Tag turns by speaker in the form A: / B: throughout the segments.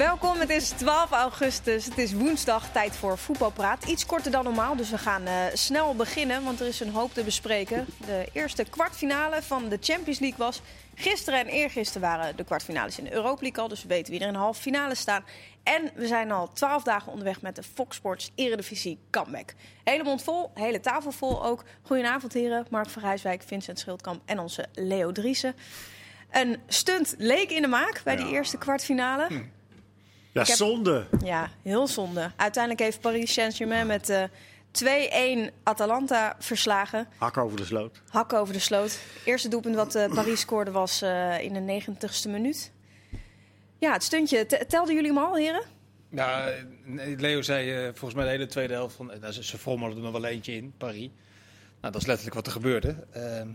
A: Welkom, het is 12 augustus. Het is woensdag, tijd voor voetbalpraat. Iets korter dan normaal, dus we gaan uh, snel beginnen, want er is een hoop te bespreken. De eerste kwartfinale van de Champions League was. Gisteren en eergisteren waren de kwartfinales in de Europa League al, dus we weten wie er in de halve finale staan. En we zijn al 12 dagen onderweg met de Fox Sports Eredivisie comeback. Hele mond vol, hele tafel vol ook. Goedenavond heren, Mark van Rijswijk, Vincent Schildkamp en onze Leo Driessen. Een stunt leek in de maak bij ja. die eerste kwartfinale. Hm.
B: Ja, heb, zonde.
A: Ja, heel zonde. Uiteindelijk heeft Paris Saint-Germain met uh, 2-1 Atalanta verslagen.
B: Hak over de sloot.
A: Hak over de sloot. Eerste doelpunt wat uh, Paris scoorde was uh, in de 90ste minuut. Ja, het stuntje. Telden jullie hem al, heren?
C: Ja, Leo zei volgens mij de hele tweede helft van... Nou, ze, ze frommelden er nog wel eentje in, Paris. Nou, dat is letterlijk wat er gebeurde. Ja.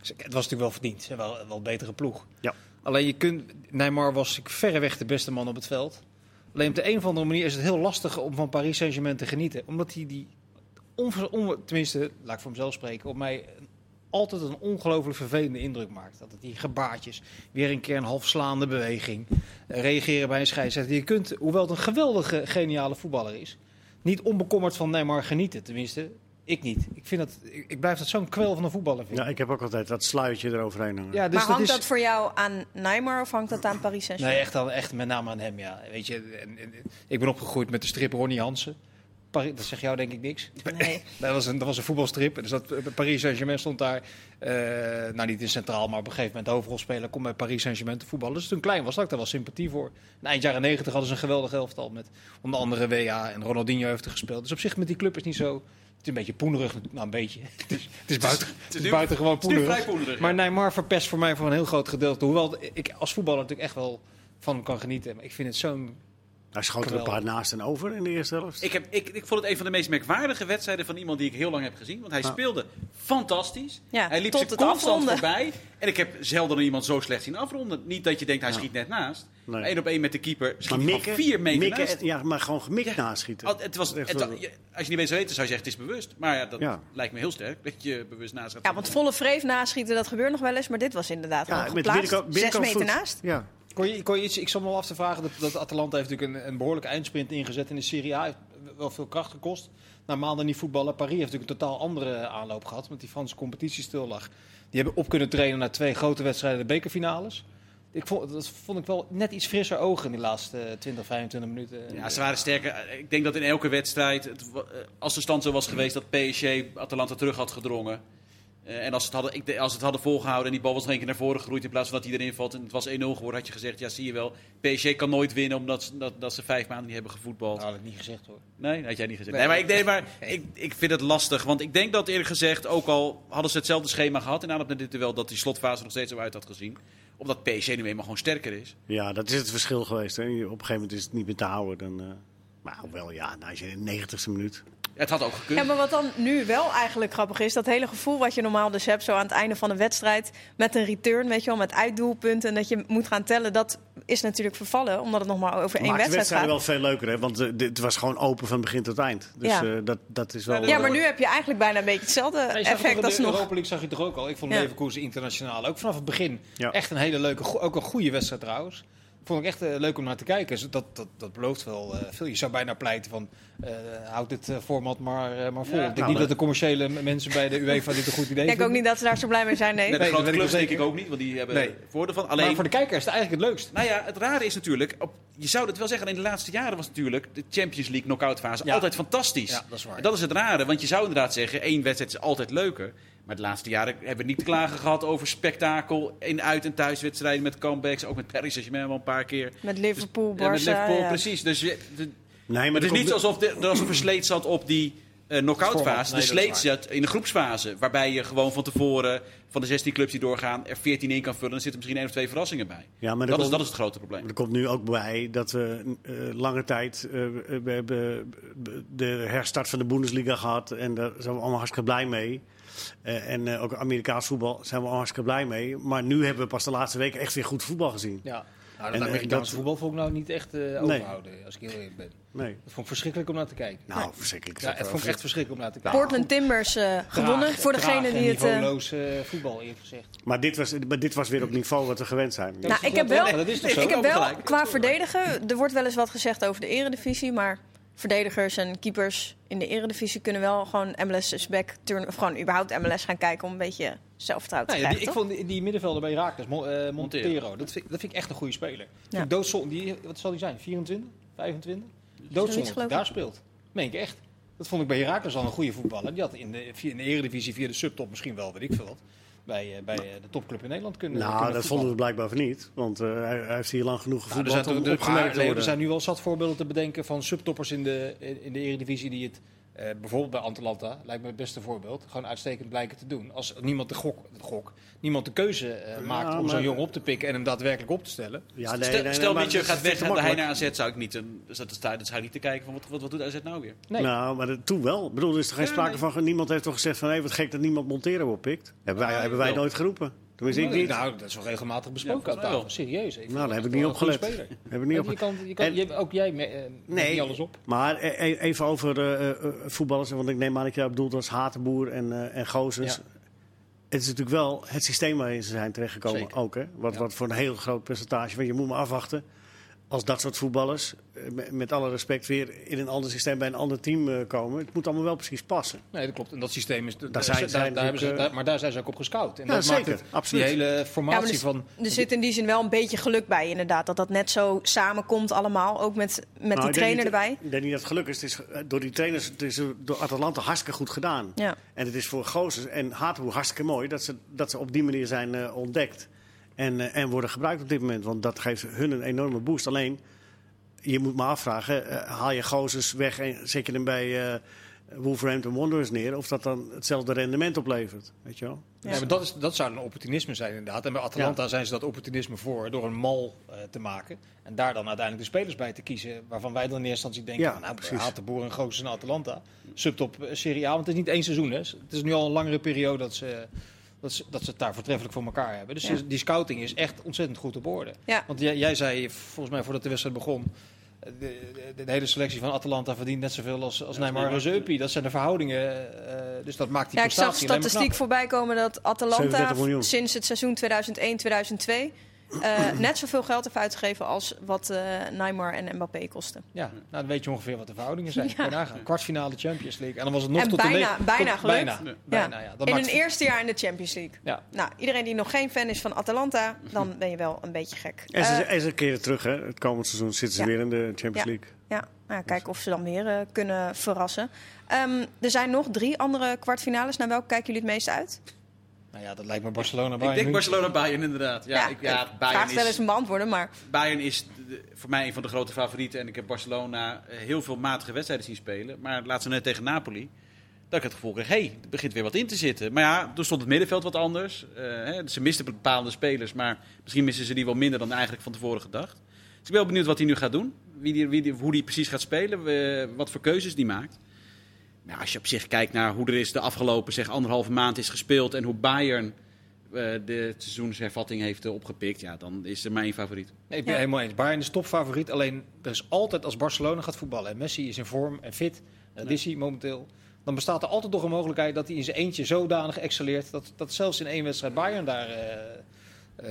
C: Dus het was natuurlijk wel verdiend. Ze hebben wel, wel een betere ploeg.
B: Ja.
C: Alleen je kunt... Neymar was verreweg de beste man op het veld. Alleen op de een of andere manier is het heel lastig om van Paris Saint-Germain te genieten. Omdat hij die, on, tenminste, laat ik voor mezelf spreken, op mij altijd een ongelooflijk vervelende indruk maakt. Dat het die gebaartjes, weer een keer een halfslaande beweging, eh, reageren bij een scheidsrechter. Je kunt, hoewel het een geweldige, geniale voetballer is, niet onbekommerd van Neymar genieten. Tenminste, ik niet. Ik, vind dat, ik, ik blijf dat zo'n kwel van een voetballer vinden.
B: Ja, ik heb ook altijd dat sluitje eroverheen hangen.
A: Ja, dus maar hangt dat, voor jou aan Neymar of hangt dat aan Paris Saint-Germain?
C: Nee, echt, echt met name aan hem, ja. Weet je, en, en, ik ben opgegroeid met de strip Ronnie Hansen. Paris, dat zegt jou denk ik niks.
A: Nee.
C: dat, was een, dat was een voetbalstrip. Dus dat, Paris Saint-Germain stond daar, uh, nou niet in centraal, maar op een gegeven moment de hoofdrolspeler komt bij Paris Saint-Germain te voetballen. Dus toen klein was, had ik daar wel sympathie voor. En eind jaren negentig hadden ze een geweldig elftal met onder andere WA en Ronaldinho heeft er gespeeld. Dus op zich met die club is niet zo is een beetje poenerig. Nou, een beetje. Het is, het is, buiten, het is, buiten gewoon poenerig.
D: poenerig
C: maar Neymar verpest voor mij voor een heel groot gedeelte. Hoewel ik als voetballer natuurlijk echt wel van hem kan genieten. Maar ik vind het zo'n
B: hij schoot er een paar naast en over in de eerste helft.
D: Ik, heb, ik, ik vond het een van de meest merkwaardige wedstrijden van iemand die ik heel lang heb gezien. Want hij ah. speelde fantastisch.
A: Ja,
D: hij liep
A: tot het
D: constant
A: afronden.
D: voorbij. En ik heb zelden iemand zo slecht zien afronden. Niet dat je denkt hij schiet net naast.
B: Nee.
D: Eén op één met de keeper schiet
B: Maar mikken,
D: vier meter
B: mikken,
D: naast.
B: ja, maar gewoon gemikt naschieten.
D: Al- Het was, het, als je niet weet zou weten, zou je zeggen het is bewust. Maar ja, dat
B: Ja.
D: lijkt me heel sterk dat je bewust naast gaat.
A: Ja, want volle vreef naschieten, dat gebeurt nog wel eens. Maar dit was inderdaad gewoon
B: met binnenkant-
A: Zes meter
B: voet.
A: naast.
B: Ja.
C: Kon je, iets, ik zat me wel af te vragen, dat, Atalanta heeft natuurlijk een, een behoorlijke eindsprint ingezet in de Serie A. Heeft wel veel kracht gekost. Na maanden niet voetballen. Paris heeft natuurlijk een totaal andere aanloop gehad, met die Franse competitie stil lag. Die hebben op kunnen trainen naar twee grote wedstrijden, de bekerfinales. Ik vond, dat vond ik wel net iets frisser ogen in die laatste 20, 25 minuten.
D: Ja, ze waren sterker. Ik denk dat in elke wedstrijd, eh, als de stand zo was geweest dat PSG Atalanta terug had gedrongen. Eh, en als ze het hadden, ik, als het hadden volgehouden en die bal was nog een keer naar voren gegroeid in plaats van dat hij erin valt en het was 1-0 geworden, had je gezegd, ja zie je wel, PSG kan nooit winnen omdat ze- dat, dat ze vijf maanden niet hebben gevoetbald.
C: Dat had ik niet gezegd hoor.
D: Nee, dat had jij niet gezegd.
C: Nee.
D: Nee, maar, ik, nee, maar ik, ik vind het lastig. Want ik denk dat eerlijk gezegd, ook al hadden ze hetzelfde schema gehad in aanloop naar dit duel, dat die slotfase nog steeds zo uit had gezien. Omdat PSG nu eenmaal gewoon sterker is.
B: ja, dat is het verschil geweest. Hè. Op een gegeven moment is het niet meer te houden. Dan, eh, maar wel, ja, nou, als je in de 90ste minuut.
D: Het had ook gekund.
A: Ja, maar wat dan nu wel eigenlijk grappig is, dat hele gevoel wat je normaal dus hebt, zo aan het einde van een wedstrijd, met een return, weet je wel, met uitdoelpunten, en dat je moet gaan tellen, dat is natuurlijk vervallen, omdat het nog maar over één wedstrijd gaat.
B: wedstrijden wel veel leuker, hè? Want eh, dit was gewoon open van begin tot eind. Dus
A: Ja.
B: eh, dat, dat is wel...
A: Ja, maar nu heb je eigenlijk bijna een beetje hetzelfde
C: het
A: effect als nog.
C: Europa League zag je toch ook al. Ik vond
A: Ja.
C: Leverkusen internationaal ook vanaf het begin
B: Ja.
C: echt een hele leuke, ook een goede wedstrijd trouwens. Vond ik echt eh, leuk om naar te kijken. Dus Dat, dat, dat belooft wel eh, veel. Je zou bijna pleiten van eh houd dit eh, format maar, maar vol.
D: Ja,
C: ik denk
D: nou,
C: niet
D: dat-
C: de commerciële mensen bij de UEFA dit een goed idee
A: Ik denk
C: vinden.
A: ook niet dat ze daar zo blij mee zijn, nee.
D: Met de
C: Nee,
D: grote clubs denk ik
C: zeker.
D: ook niet, want die hebben
C: Nee.
D: voordeel van. Alleen,
C: Maar voor de kijker is het eigenlijk het leukst.
D: nou ja, het rare is natuurlijk, op, je zou het wel zeggen, in de laatste jaren was natuurlijk de Champions League knock-out fase
C: Ja.
D: altijd fantastisch.
C: Ja, dat is waar.
D: En dat is het rare, want je zou inderdaad zeggen, één wedstrijd is altijd leuker. Maar de laatste jaren hebben we niet te klagen gehad over spektakel in uit- en thuiswedstrijden met comebacks. Ook met Paris Saint-Germain wel een paar keer.
A: Met Liverpool, Barça.
D: Ja, met Liverpool,
A: ja.
D: precies. Dus je, de-
B: Nee, maar
D: het is niet alsof de, er als een versleet zat op die eh knock-out
C: Format.
D: fase.
C: Nee,
D: de sleet in de groepsfase. Waarbij je gewoon van tevoren van de 16 clubs die doorgaan er 14 in kan vullen. En er zitten misschien één of twee verrassingen bij.
B: Ja, maar
D: Dat is, dat is het grote probleem.
B: Er komt nu ook bij dat we eh, lange tijd eh, we hebben de herstart van de Bundesliga gehad. En daar zijn we allemaal hartstikke blij mee. Eh, en eh, ook Amerikaans voetbal zijn we allemaal hartstikke blij mee. Maar nu hebben we pas de laatste weken echt weer goed voetbal gezien.
C: Ja. Nou,
B: En,
C: dat
B: eh,
C: Amerikaanse
B: dat-
C: voetbal vond ik nou niet echt eh, overhouden, als ik heel eerlijk ben.
B: Nee.
C: Dat vond ik verschrikkelijk om naar te kijken.
B: Nou, verschrikkelijk.
C: Ja, dat vond ik echt verschrikkelijk om naar te kijken.
A: Portland Timbers eh, gewonnen.
C: Traag-
A: voor degene
C: en
A: die het... eh,
C: niveauloos eh, voetbal, eerlijk gezegd.
B: Maar dit, was, maar dit was weer op niveau wat we gewend zijn.
A: Nou, ik heb
C: Ja,
A: wel,
C: dat is toch zo?
A: ik heb wel qua verdedigen, er wordt wel eens wat gezegd over de eredivisie, maar verdedigers en keepers in de eredivisie kunnen wel gewoon MLS is back turn, of gewoon überhaupt MLS gaan kijken om een beetje zelfvertrouwen
C: Nou ja, die, ik vond die, die middenvelder bij Herakles, Mon, eh, Montero,
D: Montero.
C: dat, vind, ik- dat vind ik echt een goede speler.
A: Ja.
C: Doodzonde, die, wat zal die zijn? 24? 25?
A: Zoiets,
C: Doodzonde daar speelt. Meen ik echt. Dat vond ik bij Herakles al een goede voetballer. Die had in de, via, in de eredivisie via de subtop misschien wel, weet ik veel wat. Bij, eh, bij eh, de topclub in Nederland kunnen
B: Nou,
C: kunnen
B: dat vonden we blijkbaar van niet. Want eh, hij, hij heeft hier lang genoeg
C: Nou, er,
B: gevoetbald
C: zijn,
B: om
C: er, er,
B: opgemerkt te
C: er
B: worden.
C: zijn nu wel zat voorbeelden te bedenken van subtoppers in de, in de Eredivisie die het, eh, bijvoorbeeld bij Atalanta, lijkt me het beste voorbeeld, gewoon uitstekend blijken te doen. Als niemand de gok, de gok niemand de keuze eh, maakt om zo'n jongen op te pikken en hem daadwerkelijk op te stellen.
B: Ja, nee,
D: stel
B: nee,
D: stel
B: dat
D: gaat weg en hij naar AZ, zou ik niet, een- dus dat, dat, dat zou ik niet te kijken van wat, wat, wat doet AZ nou weer?
C: Nee.
B: Nou, maar dat- toen wel. Ik bedoel, er is er geen
D: Ja,
B: sprake
D: nee.
B: van. Niemand heeft toch gezegd van, hé, wat gek dat niemand Montero oppikt. Hebben wij,
D: Ja,
B: hebben wij nooit geroepen. Tenminste, ik niet.
C: Nou, dat is wel regelmatig besproken
D: Ja,
C: aan tafel.
D: volgens
C: Serieus. Ik
B: Nou, daar heb ik niet
C: wel
B: op
C: een goede
B: gelet.
C: speler.
B: Heb ik niet
C: Ja,
B: op
C: je kan, je kan,
B: En-
C: je, ook jij me- eh,
B: Nee.
C: niet alles op.
B: Maar e- e- even over eh, eh, voetballers, want ik neem aan dat je dat bedoelt als Hatenboer en, eh en Gozens.
C: Ja.
B: Het is natuurlijk wel het systeem waarin ze zijn terechtgekomen
C: Zeker.
B: ook. Hè? Wat,
C: Ja.
B: wat voor een heel groot percentage. Want je moet maar afwachten als dat soort voetballers, eh, met, alle respect, weer in een ander systeem bij een ander team eh, komen. Het moet allemaal wel precies passen.
C: Nee, dat klopt. En dat systeem is. Daar,
B: zijn-
C: daar, hebben ze, daar- maar daar zijn ze ook op gescout. En
B: Ja,
C: dat
B: zeker,
C: maakt het,
B: absoluut.
C: die hele
A: Ja,
C: formatie
A: dus-
C: van.
A: Er zit in die zin wel een beetje geluk bij, inderdaad. Dat dat net zo samenkomt allemaal. Ook met, met
B: Nou,
A: die trainer
B: niet-
A: erbij.
B: Ik denk niet dat het geluk is. Het is eh, door die trainers, het is eh, door Atalanta hartstikke goed gedaan.
A: Ja.
B: En het is voor Gozens en Hatenboer hartstikke mooi dat ze, dat ze op die manier zijn eh, ontdekt. En, eh, en worden gebruikt op dit moment. Want dat geeft hun een enorme boost. Alleen, je moet me afvragen, eh, haal je Gozens weg en zet je hem bij eh, Wolverhampton Wanderers neer... of dat dan hetzelfde rendement oplevert, weet je wel?
A: Ja.
C: Ja, maar dat, is, dat zou een opportunisme zijn inderdaad. En bij Atalanta zijn ze dat opportunisme voor door een mal te maken. En daar dan uiteindelijk de spelers bij te kiezen. Waarvan wij dan in eerste instantie denken,
B: Ja,
C: van, nou,
B: precies.
C: haat de boer en Goossens en Atalanta. Subtop Serie A, want het is niet één seizoen. Hè. Het is nu al een langere periode dat ze, dat ze, dat ze het daar voortreffelijk voor elkaar hebben. Dus
A: Ja.
C: die scouting is echt ontzettend goed op orde.
A: Ja.
C: Want jij, jij zei volgens mij voordat de wedstrijd begon... De, de, de hele selectie van Atalanta verdient net zoveel als, als Neymar en Zeupi. Dat zijn de verhoudingen. eh, dus dat maakt die
A: Ja, ik zag
C: prestatie alleen maar
A: statistiek voorbij komen dat
B: 37
A: Atalanta sinds het seizoen 2001-2002 eh, net zoveel geld heeft uitgegeven als wat eh Neymar en Mbappé kosten.
C: Ja, nou dan weet je ongeveer wat de verhoudingen zijn.
A: Ja.
C: Kwartfinale Champions League. En dan was het nog
A: En
C: tot
A: bijna-
C: de
A: bijna
C: tot-
A: gelukt.
C: Bijna, bijna, ja. Dat
A: in
C: maakt
A: hun eerste jaar in de Champions League.
C: Ja.
A: Nou, iedereen die nog geen fan is van Atalanta, dan ben je wel een beetje gek.
B: En ze,
A: Eh,
B: en ze keren terug, hè? Het komend seizoen zitten ze
A: Ja.
B: weer in de Champions
A: Ja.
B: League.
A: Ja, nou, kijken of ze dan weer kunnen verrassen. Ehm, er zijn nog drie andere kwartfinales. Naar welke kijken jullie het meest uit?
C: Nou ja, dat lijkt me Barcelona.
D: ik denk. Barcelona-Bayern inderdaad. Ja, ik, ja,
A: vraag
D: Bayern
A: stel eens
D: is,
A: een beantwoorden, maar
D: Bayern is de- voor mij een van de grote favorieten. En ik heb Barcelona eh, heel veel matige wedstrijden zien spelen. Maar laat ze net tegen Napoli. Dat ik het gevoel kreeg, hé, hey, er begint weer wat in te zitten. Maar ja, toen stond het middenveld wat anders. Eh, hè, ze misten bepaalde spelers, maar misschien missen ze die wel minder dan eigenlijk van tevoren gedacht. Dus ik ben wel benieuwd wat hij nu gaat doen. Wie die, wie die, hoe hij precies gaat spelen, wat voor keuzes die maakt. Nou, als je op zich kijkt naar hoe er is de afgelopen zeg, anderhalve maand is gespeeld... en hoe Bayern eh, de seizoenshervatting heeft eh, opgepikt... Ja, dan is er mijn favoriet.
C: Nee, ik ben
A: Ja.
C: helemaal eens. Bayern is topfavoriet. Alleen er is altijd als Barcelona gaat voetballen. En Messi is in vorm en fit. Dat is hij momenteel. Dan bestaat er altijd nog een mogelijkheid dat hij in zijn eentje zodanig excelleert. Dat, dat zelfs in één wedstrijd Bayern daar eh, eh,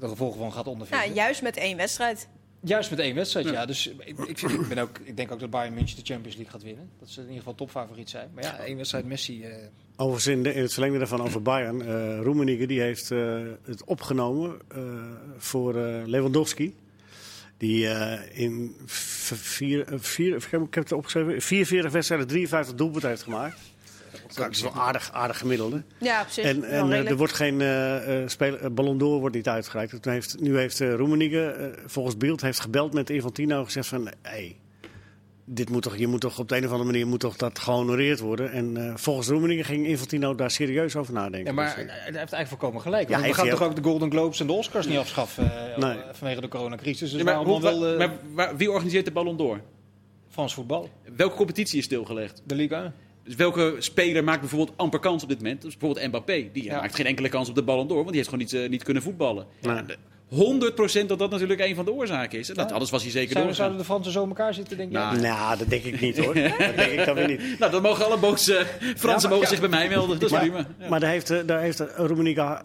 C: de gevolgen van gaat ondervinden.
A: ja, juist met één wedstrijd.
C: Juist met één wedstrijd, ja.
D: Ja.
C: Dus ik, ik, ben ook, ik denk ook dat Bayern München de Champions League gaat winnen. Dat ze in ieder geval topfavoriet zijn. Maar ja, één wedstrijd Messi. eh,
B: Overigens in, de- in het verlengde daarvan over Bayern. eh Roemenigge die heeft eh, het opgenomen voor Lewandowski. Die in vier, vier, ik heb het opgeschreven, 44 wedstrijden 53 doelpunten heeft gemaakt. Dat is wel aardig, aardig gemiddelde.
A: Ja, op zich.
B: En, en eh, er wordt geen eh, eh, speler, Ballon d'Or wordt niet uitgereikt. Toen heeft, nu heeft uh, Roemenigge, eh, volgens Beeld, heeft gebeld met Infantino en gezegd van... Hey, dit moet toch, je moet toch op de een of andere manier moet toch dat gehonoreerd worden. En eh, volgens Roemenigge ging Infantino daar serieus over nadenken.
C: Ja, maar
B: Dus,
C: hij heeft eigenlijk volkomen gelijk.
B: Ja,
C: Want we gaan toch ook de Golden Globes en de Oscars niet afschaffen eh,
B: Nee.
C: vanwege de coronacrisis. Dus
D: Ja, maar, hoe-
C: wel eh,
D: maar waar- wie organiseert de Ballon d'Or?
C: Frans voetbal?
D: Welke competitie is stilgelegd?
C: De Liga 1.
D: Dus welke speler maakt bijvoorbeeld amper kans op dit moment? Dus bijvoorbeeld Mbappé. Die
C: Ja.
D: maakt geen enkele kans op de Ballon d'Or, want die heeft gewoon niet, eh, niet kunnen voetballen. Ja, 100% dat dat natuurlijk een van de oorzaken is. En dat,
C: Ja.
D: anders was hij zeker
C: Zouden,
D: doorgegaan.
C: zouden de Fransen zo in elkaar zitten, denk je?
D: Nou,
B: Nou, dat denk ik niet hoor. dat denk ik dan weer niet.
D: Nou, dan mogen alle boze Fransen
C: Ja, maar-
D: mogen
C: ja.
D: zich bij mij melden. Dat is
B: Maar,
D: prima. Ja.
B: maar daar heeft, eh, daar heeft uh,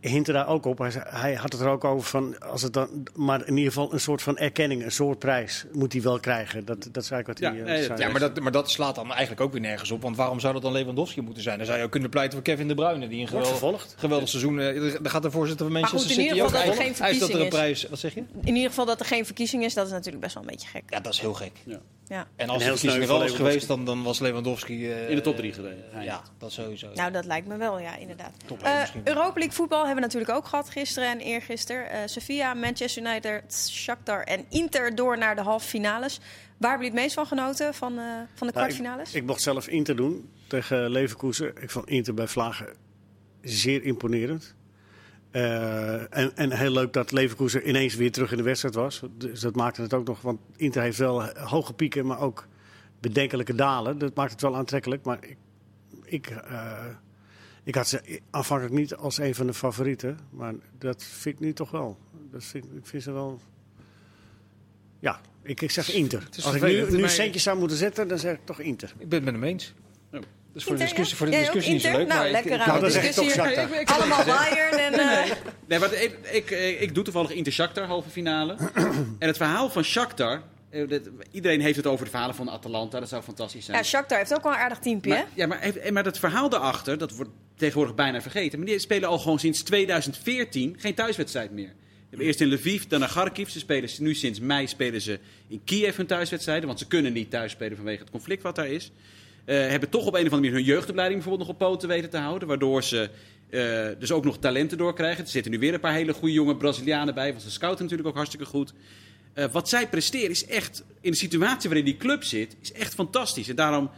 B: hintte daar ook op. Hij, had het er ook over van, als het dan, maar in ieder geval een soort van erkenning, een soort prijs moet hij wel krijgen. Dat, dat is eigenlijk wat
D: Ja,
B: hij eh,
D: nee,
B: zei.
C: Ja, maar dat, maar dat slaat dan eigenlijk ook weer nergens op. Want waarom zou dat dan Lewandowski moeten zijn? Dan zou je ook kunnen pleiten voor Kevin De Bruyne, die een geweldig, geweldig seizoen... eh, Daar gaat de voorzitter van Manchester City ook
A: geen
C: Hij is dat er een prijs... Wat zeg je?
A: In ieder geval dat er geen verkiezing is, dat is natuurlijk best wel een beetje gek.
C: Ja, dat is heel gek.
D: Ja.
A: Ja.
C: En als
B: heel
C: de verkiezing er wel was geweest, dan, dan was Lewandowski... eh,
D: In de top drie geweest.
C: Ja, dat sowieso.
A: Nou, dat lijkt me wel, ja, inderdaad.
C: Top
A: Eh,
C: misschien.
A: Europa League voetbal hebben we natuurlijk ook gehad gisteren en eergisteren. Eh Sevilla, Manchester United, Shakhtar en Inter door naar de halve finales. Waar hebben jullie het meest van genoten van, eh, van de
B: Nou,
A: kwartfinales?
B: ik, ik mocht zelf Inter doen tegen Leverkusen. Ik vond Inter bij Vlagen zeer imponerend. Eh, en, en heel leuk dat Leverkusen ineens weer terug in de wedstrijd was. Dus dat maakte het ook nog. Want Inter heeft wel hoge pieken, maar ook bedenkelijke dalen. Dat maakt het wel aantrekkelijk. Maar ik, ik, eh, ik had ze aanvankelijk niet als een van de favorieten. Maar dat vind ik nu toch wel. Dat vind, ik vind ze wel. Ja, ik, ik zeg Inter. Als ik nu, centjes zou moeten zetten, dan zeg ik toch Inter.
C: Ik ben het met hem eens.
D: Ja.
C: Dat is voor de discussie,
A: ja?
C: voor de discussie niet zo leuk.
A: Nou, lekker aan
B: Nou,
A: de discussie. Allemaal Bayern en... eh,
D: Nee, maar ik, ik, doe toevallig Inter Shakhtar, halve finale. en het verhaal van Shakhtar... eh, dat- Iedereen heeft het over de verhalen van Atalanta. Dat zou fantastisch zijn.
A: ja, Shakhtar heeft ook wel een aardig teampje?
D: Maar, ja, maar, maar het verhaal daarachter, dat wordt tegenwoordig bijna vergeten. Maar die spelen al gewoon sinds 2014 geen thuiswedstrijd meer. Eerst in Lviv, dan naar Kharkiv. Ze spelen nu sinds mei spelen ze in Kiev hun thuiswedstrijden. Want ze kunnen niet thuis spelen vanwege het conflict wat daar is. Eh, hebben toch op een of andere manier hun jeugdopleiding bijvoorbeeld nog op poten weten te houden. Waardoor ze eh, dus ook nog talenten doorkrijgen. Er zitten nu weer een paar hele goede jonge Brazilianen bij. Want ze scouten natuurlijk ook hartstikke goed. Eh, wat zij presteren is echt, in de situatie waarin die club zit, is echt fantastisch. En daarom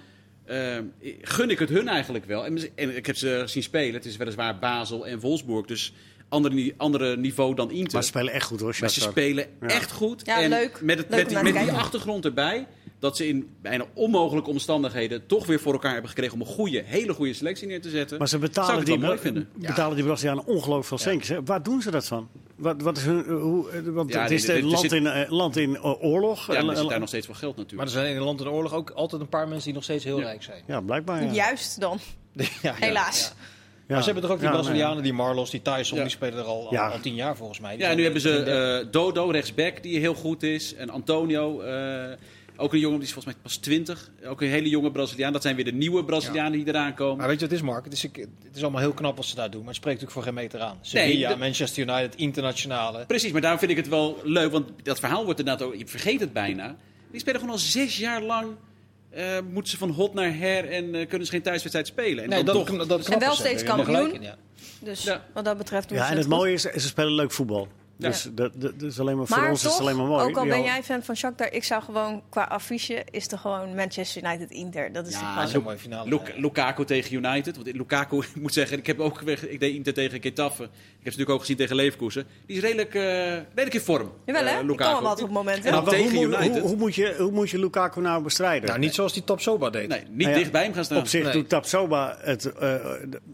D: gun ik het hun eigenlijk wel. En, en ik heb ze zien spelen. Het is weliswaar Basel en Wolfsburg. Dus andere, andere niveau dan Inter.
B: Maar ze spelen echt goed hoor.
D: Maar ze spelen
B: Ja.
D: echt goed.
A: Ja,
D: en
A: leuk.
D: Met, het,
A: Leuk
D: met, die achtergrond erbij. Dat ze in bijna onmogelijke omstandigheden toch weer voor elkaar hebben gekregen om een goede, hele goede selectie neer te zetten.
B: Maar ze
D: Zou
B: betalen
D: ik
B: die,
D: mooi vinden.
B: betalen die Brazilianen ongelooflijk veel centjes. Waar doen ze dat van? Wat, wat is hun, eh, hoe, eh, want
D: Ja,
B: het is een land,
D: zit-
B: in, eh, land in eh, oorlog.
D: Ja,
B: Eh,
D: maar er zit
B: eh,
D: daar nog steeds wel geld
C: Maar
D: natuurlijk.
C: er zijn in een land in oorlog ook altijd een paar mensen die nog steeds heel
D: Ja.
C: rijk zijn.
B: ja, blijkbaar. Ja.
A: Juist dan, helaas.
C: ja.
B: Ja.
C: Maar ze hebben toch ook die
B: Ja, nee.
C: Brazilianen, die Marlos, die Tyson,
D: Ja.
C: die spelen er al, al,
B: Ja.
C: al tien jaar volgens mij. Die
D: Ja, en nu hebben ze
C: 33.
D: eh, Dodo, rechtsback, die heel goed is. En Antonio, eh, ook een jongen, die is volgens mij pas 20. Ook een hele jonge Braziliaan. Dat zijn weer de nieuwe Brazilianen die eraan komen.
C: Maar weet je wat het is, Mark? Het is, ik- het is allemaal heel knap wat ze daar doen, maar het spreekt natuurlijk voor geen meter aan. Sevilla, Manchester United, internationale.
D: Precies, maar daarom vind ik het wel leuk. Want dat verhaal wordt inderdaad ook... Je vergeet het bijna. Die spelen gewoon al zes jaar lang... eh, moeten ze van hot naar her en eh, kunnen ze geen thuiswedstrijd spelen. En
C: Nee,
D: dan
C: dat,
D: toch...
C: dat, dat
A: En wel steeds kampioen.
C: in, ja.
A: Dus
D: Ja.
A: wat dat betreft doen
B: Ja, en het mooie is, ze spelen leuk voetbal.
A: Ja.
B: Dus dat, dat, dat is alleen maar voor
A: Maar
B: ons is het alleen maar mooi.
A: ook al ben jij fan van Shakhtar, ik zou gewoon qua affiche is er gewoon Manchester United Inter. Dat is
D: Ja,
C: een mooie finale.
D: Luk- Lukaku tegen United. Want Lukaku, ik moet zeggen, ik heb ook ik deed Inter tegen Getafe. Ik heb ze natuurlijk ook gezien tegen Leverkusen. Die is redelijk, eh, redelijk in vorm.
A: Jawel hè, ik
D: Lukaku.
A: kan wel wat op momenten.
B: Hoe,
D: tegen
B: moet-
D: United.
B: Hoe, hoe, moet je, hoe moet je Lukaku nou bestrijden?
C: Nou, niet zoals die Top Soba deed.
D: Nee, niet
B: Nou ja,
D: dicht bij hem gaan staan.
B: Op zich
C: Nee.
B: doet Tapsoba het. eh,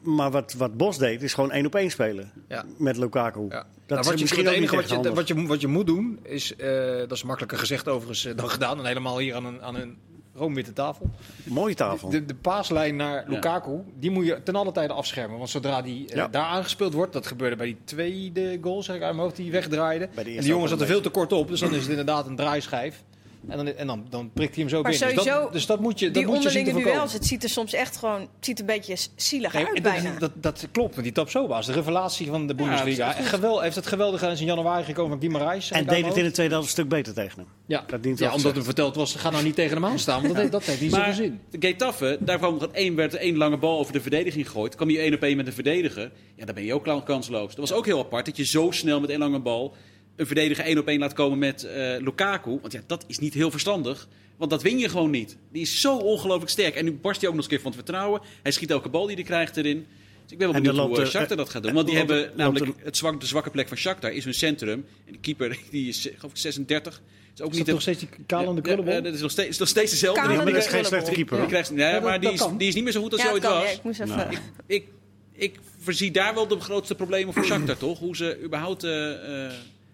B: maar wat, wat Bos deed, is gewoon één op één spelen.
C: Ja.
B: Met Lukaku.
C: Ja.
B: Dat
C: Nou, wat je,
B: misschien
C: het
B: ook niet
C: enige wat je, wat, je, wat je moet doen, is, eh, dat is makkelijker gezegd overigens eh, dan gedaan. En helemaal hier aan een, aan een roomwitte tafel.
B: Mooie tafel.
C: De, de paaslijn naar Lukaku, die moet je ten alle tijde afschermen. Want zodra die eh,
B: Ja.
C: daar aangespeeld wordt, dat gebeurde bij die tweede goal, zeg ik uit mijn hoofd, die wegdraaide. En die jongen
B: ook
C: zat er veel te kort op, dus dan is het inderdaad een draaischijf. En dan, en dan, dan prikt hij hem zo
A: Maar
C: binnen. Dus
A: sowieso,
C: dat, dus dat moet je, dat
A: Die
C: moet je te
A: onderlinge duels, het ziet er soms echt gewoon, het ziet een beetje zielig
C: Nee,
A: uit
C: dat,
A: bijna.
C: dat, dat klopt, want die Tapsoba is de revelatie van de Bundesliga. En gewel, heeft het geweldig gedaan. Is in januari gekomen van Guimaraes. zeg
B: En
C: uit
B: deed het in de
C: hoofd.
B: tweede helft een stuk beter tegen hem.
C: Ja,
B: Dat dient
C: ja omdat
B: gezegd.
C: hem verteld was, ga nou niet tegen hem aan staan. Want dat, heeft- dat heeft niet zoveel
D: Maar
C: zin.
D: de Getafe, daar kwam één, werd er één lange bal over de verdediging gegooid. kwam je één op één met een verdediger. Ja, dan ben je ook kansloos. Dat was ook heel apart, dat je zo snel met één lange bal... een verdediger één op één laat komen met eh, Lukaku. Want ja, dat is niet heel verstandig. Want dat win je gewoon niet. Die is zo ongelooflijk sterk. En nu barst hij ook nog eens een keer van het vertrouwen. Hij schiet elke bal die hij krijgt erin. Dus ik ben wel
B: En
D: benieuwd hoe eh,
B: er-
D: Shakhtar dat gaat doen.
B: eh,
D: Want die
B: loopt
D: hebben namelijk
B: loopt
D: het zwak, de zwakke plek van Shakhtar is hun centrum. En de keeper die is geloof ik 36. Is ook
C: Is
D: niet
C: dat nog steeds die kalende
D: ja,
C: krullenbol?
D: ja, dat is nog steeds, is nog steeds dezelfde.
A: Kalende
B: Ja, maar dat is geen slechte keeper
D: Die krijgt, nee,
C: dat-
D: maar die is, die is niet meer zo goed als
A: ja,
D: hij ooit
A: kan,
D: was.
A: ja, ik moest even...
B: Nou.
D: Ik, ik voorzie daar wel de grootste problemen voor Shakhtar, toch? Hoe ze überhaupt eh, eh,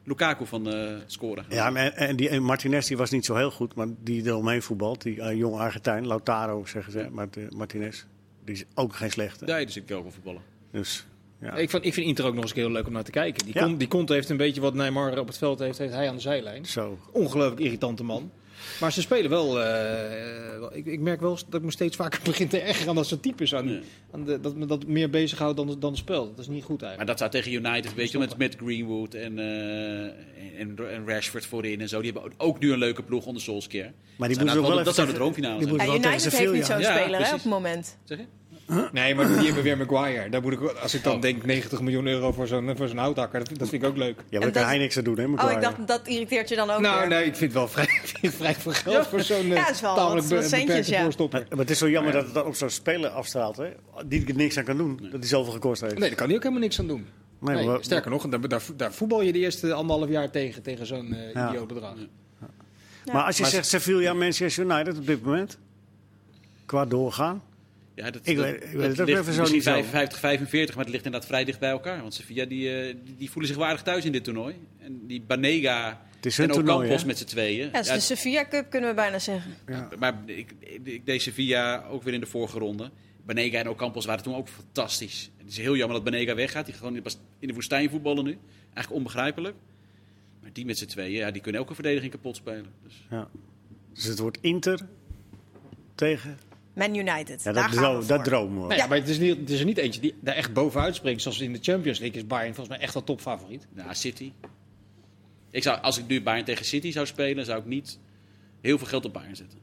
D: Lukaku van eh, scoren.
B: Ja, en, en, die, en Martinez die was niet zo heel goed, maar die er omheen voetbalt. Die uh, jonge Argentijn, Lautaro zeggen ze, maar Martinez, die is ook geen slechte.
D: Nee, dus ik ook wel voetballen.
B: Dus, ja.
C: Ik, vind, ik vind Inter ook nog eens heel leuk om naar te kijken. Die,
B: Ja.
C: Con- die Conte heeft een beetje wat Neymar op het veld heeft, heeft hij aan de zijlijn.
B: Zo.
C: Ongelooflijk irritante man. Maar ze spelen wel. eh, wel- ik, ik merk wel dat ik me steeds vaker begin te ergeren aan dat soort types. Aan,
D: Ja.
C: aan de, dat me dat meer bezighoudt dan, dan het spel. Dat is niet goed
D: Maar
C: eigenlijk.
D: dat zou tegen United, weet je, wel, met, met Greenwood en, eh, en, en Rashford voorin en zo. Die hebben ook nu een leuke ploeg onder Solskjaer.
B: Maar die moeten
D: nou
B: wel
D: wel- dat zou de droomfinale
B: die
D: zijn.
A: United heeft niet zo'n
D: Ja,
A: speler hè, op het moment.
D: Zeg je?
C: Nee, maar die hebben weer Maguire. Daar moet ik, als ik dan
D: Oh.
C: denk 90 miljoen euro voor zo'n voor zo'n houthakker, dat, dat vind ik ook leuk.
B: Ja, maar kan
A: dat-
B: hij niks aan doen, hè?
A: Oh,
B: Maguire.
A: ik dacht dat irriteert je dan ook
C: Nou,
A: weer.
C: nee, ik vind het wel vrij, vind vrij veel geld voor zo'n
A: Ja,
C: eh,
A: is wel
C: tamelijk
A: wat- wat
C: be-
A: centjes, ja.
C: voorstopper.
B: Maar, maar het is zo jammer dat het dan op zo'n speler afstraalt, hè? Die er niks aan kan doen. Dat hij zoveel gekost heeft.
C: Nee, daar kan hij ook helemaal niks aan doen.
B: Nee,
C: Nee,
B: maar-
C: sterker nog, daar, daar, daar voetbal je de eerste anderhalf jaar tegen, tegen zo'n
B: Ja.
C: idioot bedrag.
B: Maar als je
C: Maar-
B: zegt Sevilla, Manchester United op dit moment, qua doorgaan.
D: Ja, dat,
B: Ik
D: dat-
B: weet- ik weet het ook
D: ligt
B: even zo
D: misschien
B: niet zo.
D: 55, 45, maar het ligt inderdaad vrij dicht bij elkaar. Want Sevilla die, eh, die, die voelen zich waardig thuis in dit toernooi. En die Banega
B: Het is hun
D: en
B: toernooi,
D: Ocampos
B: hè?
D: met z'n tweeën.
A: Ja, het is
D: Ja,
A: de Sevilla Cup, kunnen we bijna zeggen.
B: Ja.
D: Maar ik, ik deed Sevilla ook weer in de vorige ronde. Banega en Ocampos waren toen ook fantastisch. Het is heel jammer dat Banega weggaat. Die gewoon was in de woestijn voetballen nu. Eigenlijk onbegrijpelijk. Maar die met z'n tweeën, ja, die kunnen elke verdediging kapot spelen. Dus,
B: Ja. Dus het wordt Inter tegen.
A: Man United.
B: Ja,
A: daar
B: dat,
A: gaan
B: droom,
A: we
B: dat
A: voor.
B: dromen we.
C: Nee, maar het is, niet, het is er niet eentje die daar echt bovenuit springt. Zoals in de Champions League is Bayern volgens mij echt wel topfavoriet.
D: nou, City. Ik zou, als ik nu Bayern tegen City zou spelen, zou ik niet heel veel geld op Bayern zetten.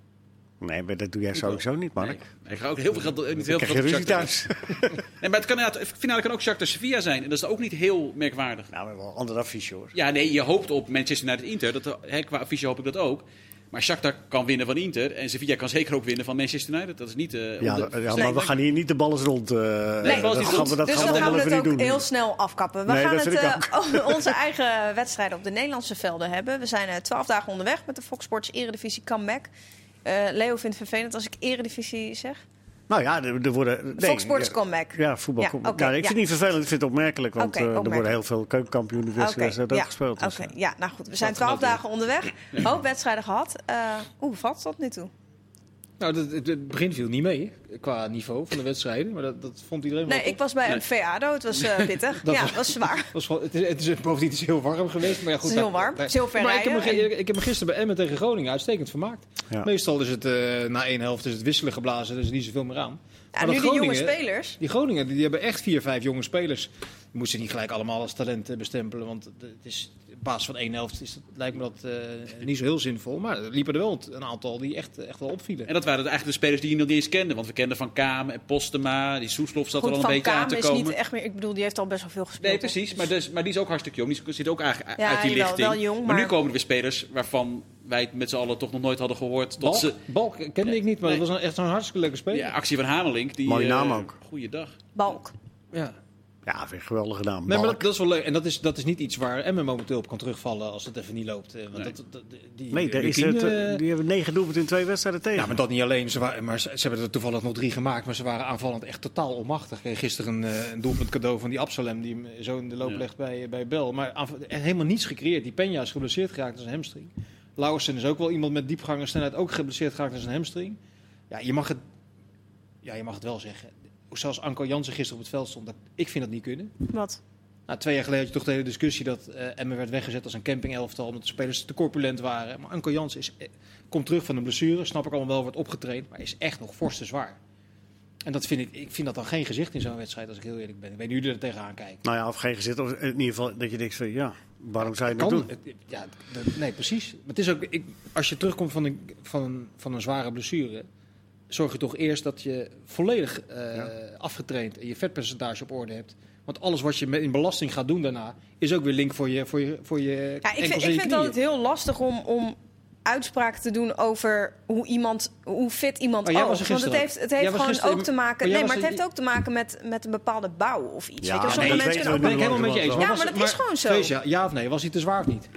B: Nee, maar dat doe jij sowieso niet, Mark.
D: Nee, ik ga ook heel veel geld, niet heel veel
B: krijg
D: geld
B: thuis.
D: Nee, maar het kan inderdaad, de finale kan ook Shakhtar Sevilla zijn. En dat is ook niet heel merkwaardig.
B: nou, we hebben wel een ander affiche hoor.
D: Ja, nee, je hoopt op Manchester United Inter. Dat, hè, qua affiche hoop ik dat ook. Maar Shakhtar kan winnen van Inter. En Sevilla kan zeker ook winnen van Manchester United. Dat is niet... eh,
B: Ja,
D: de-
B: maar we gaan hier niet de ballen rond. eh
D: Nee,
B: dat
D: niet
B: gaan we, dat
A: dus
B: gaan
A: dan
B: we
A: gaan we het
B: even
A: ook
B: niet doen.
A: heel snel afkappen. We
B: Nee,
A: gaan het eh, over onze eigen wedstrijden op de Nederlandse velden hebben. We zijn eh, twaalf dagen onderweg met de Fox Sports Eredivisie Comeback. Eh, Leo vindt het vervelend als ik Eredivisie zeg.
B: Nou ja, er, er worden... nee,
A: Fox Sports
B: ja,
A: Comeback.
B: Ja, voetbal.
A: Ja,
B: nou, ik vind het niet vervelend, ik vind het opmerkelijk. Want eh, er worden heel veel keukenkampioen-wedstrijden ook
A: ja.
B: gespeeld. dus,
A: Oké,
B: eh.
A: ja, nou goed. We zijn twaalf dagen onderweg. Hoop wedstrijden gehad. Eh Hoe valt het tot nu toe?
C: Nou, het, het, het begin viel niet mee qua niveau van de wedstrijden. Maar dat, dat vond iedereen wel
A: Nee,
C: top.
A: ik was bij een VADO. Het was eh, pittig. Ja,
C: was-
A: het was zwaar.
C: Was het, is, het is bovendien het is heel warm geweest. Maar ja, goed,
A: Het is heel warm.
C: daar-
A: Het is heel ver
C: maar ik heb, me, ik heb me gisteren bij Emmen tegen Groningen uitstekend vermaakt.
B: Ja.
C: Meestal is het eh, na één helft is het wisselen geblazen. Er is niet zoveel meer aan.
A: Ja,
C: Maar
A: nu die jonge spelers.
C: Die Groningen die hebben echt vier, vijf jonge spelers. Je moet ze niet gelijk allemaal als talent eh, bestempelen. Want het is, basis van één helft is dat, lijkt me dat eh, niet zo heel zinvol. Maar er liepen er wel een aantal die echt, echt wel opvielen.
D: En dat waren eigenlijk de spelers die je nog niet eens kende. Want we kenden Van Kaam en Postema. Die Soeslof zat
A: Goed,
D: er al een beetje aan te
A: is
D: komen.
A: niet echt meer... Ik bedoel, die heeft al best wel veel gespeeld.
D: Nee, precies. Maar, dus, maar die is ook hartstikke jong. Die zit ook eigenlijk
A: Ja,
D: uit die
A: jawel,
D: lichting.
A: wel jong,
D: maar... nu komen er weer spelers waarvan wij het met z'n allen toch nog nooit hadden gehoord. Tot
C: Balk,
D: ze,
C: Balk kende ik niet, maar
D: Nee.
C: dat was een, echt zo'n hartstikke leuke speler.
D: ja, actie van Hamelink. Die,
B: Mooie
D: eh,
B: naam ook.
D: Goeiedag.
A: Balk.
C: Ja.
B: Ja, vind ik een geweldige naam.
C: Nee, maar dat, dat is wel leuk. En dat is, dat is niet iets waar Emmen momenteel op kan terugvallen als het even niet loopt. eh, Want
D: Nee.
C: dat, dat, die,
B: nee, daar is
C: routine,
B: het,
C: eh,
B: die hebben negen doelpunten in twee wedstrijden tegen.
C: Ja, maar dat niet alleen. Ze, waren, maar ze, ze hebben er toevallig nog drie gemaakt, maar ze waren aanvallend echt totaal onmachtig. Ik kreeg gisteren een, eh, een doelpunt cadeau van die Absalem, die hem zo in de loop
D: Ja.
C: legt bij, bij Bel. Maar helemaal niets gecreëerd. Die Peña is geblesseerd geraakt als een hamstring. Lauwersen is ook wel iemand met diepgang en snelheid, ook geblesseerd geraakt als een hamstring. Ja, je mag het, ja, je mag het wel zeggen. Zoals Anko Jansen gisteren op het veld stond, dat, ik vind dat niet kunnen.
A: Wat?
C: Nou, twee jaar geleden had je toch de hele discussie dat eh Emmen werd weggezet als een campingelftal omdat de spelers te corpulent waren. Maar Anko Jans is, eh, komt terug van een blessure, snap ik allemaal wel, wordt opgetraind, maar is echt nog fors te zwaar. En dat vind ik, ik vind dat dan geen gezicht in zo'n wedstrijd, als ik heel eerlijk ben. Ik weet niet hoe jullie er tegenaan kijken.
B: Nou ja, of geen gezit. Of in ieder geval dat je denkt van ja, waarom zou je dat
C: Kan,
B: doen?
C: het- ja, nee, precies. Maar het is ook, ik, als je terugkomt van een, van, van een zware blessure, zorg je toch eerst dat je volledig eh,
B: Ja.
C: afgetraind en je vetpercentage op orde hebt. Want alles wat je in belasting gaat doen daarna, is ook weer link voor je, voor je, voor je
A: Ja, ik vind,
C: en
A: ik vind altijd heel lastig om, om uitspraken te doen over hoe, iemand, hoe fit iemand
C: Oh,
A: oogt. Want het heeft, het heeft gewoon
C: gisteren-
A: ook te maken.
C: jij
A: Nee, maar het heeft ook te maken met, met een bepaalde bouw of iets.
B: Ja,
A: weet je?
B: nee,
A: mensen kunnen ook
C: ben ik helemaal met je eens.
A: Ja, maar dat is gewoon zo.
C: Ja of nee? Was hij te zwaar of niet?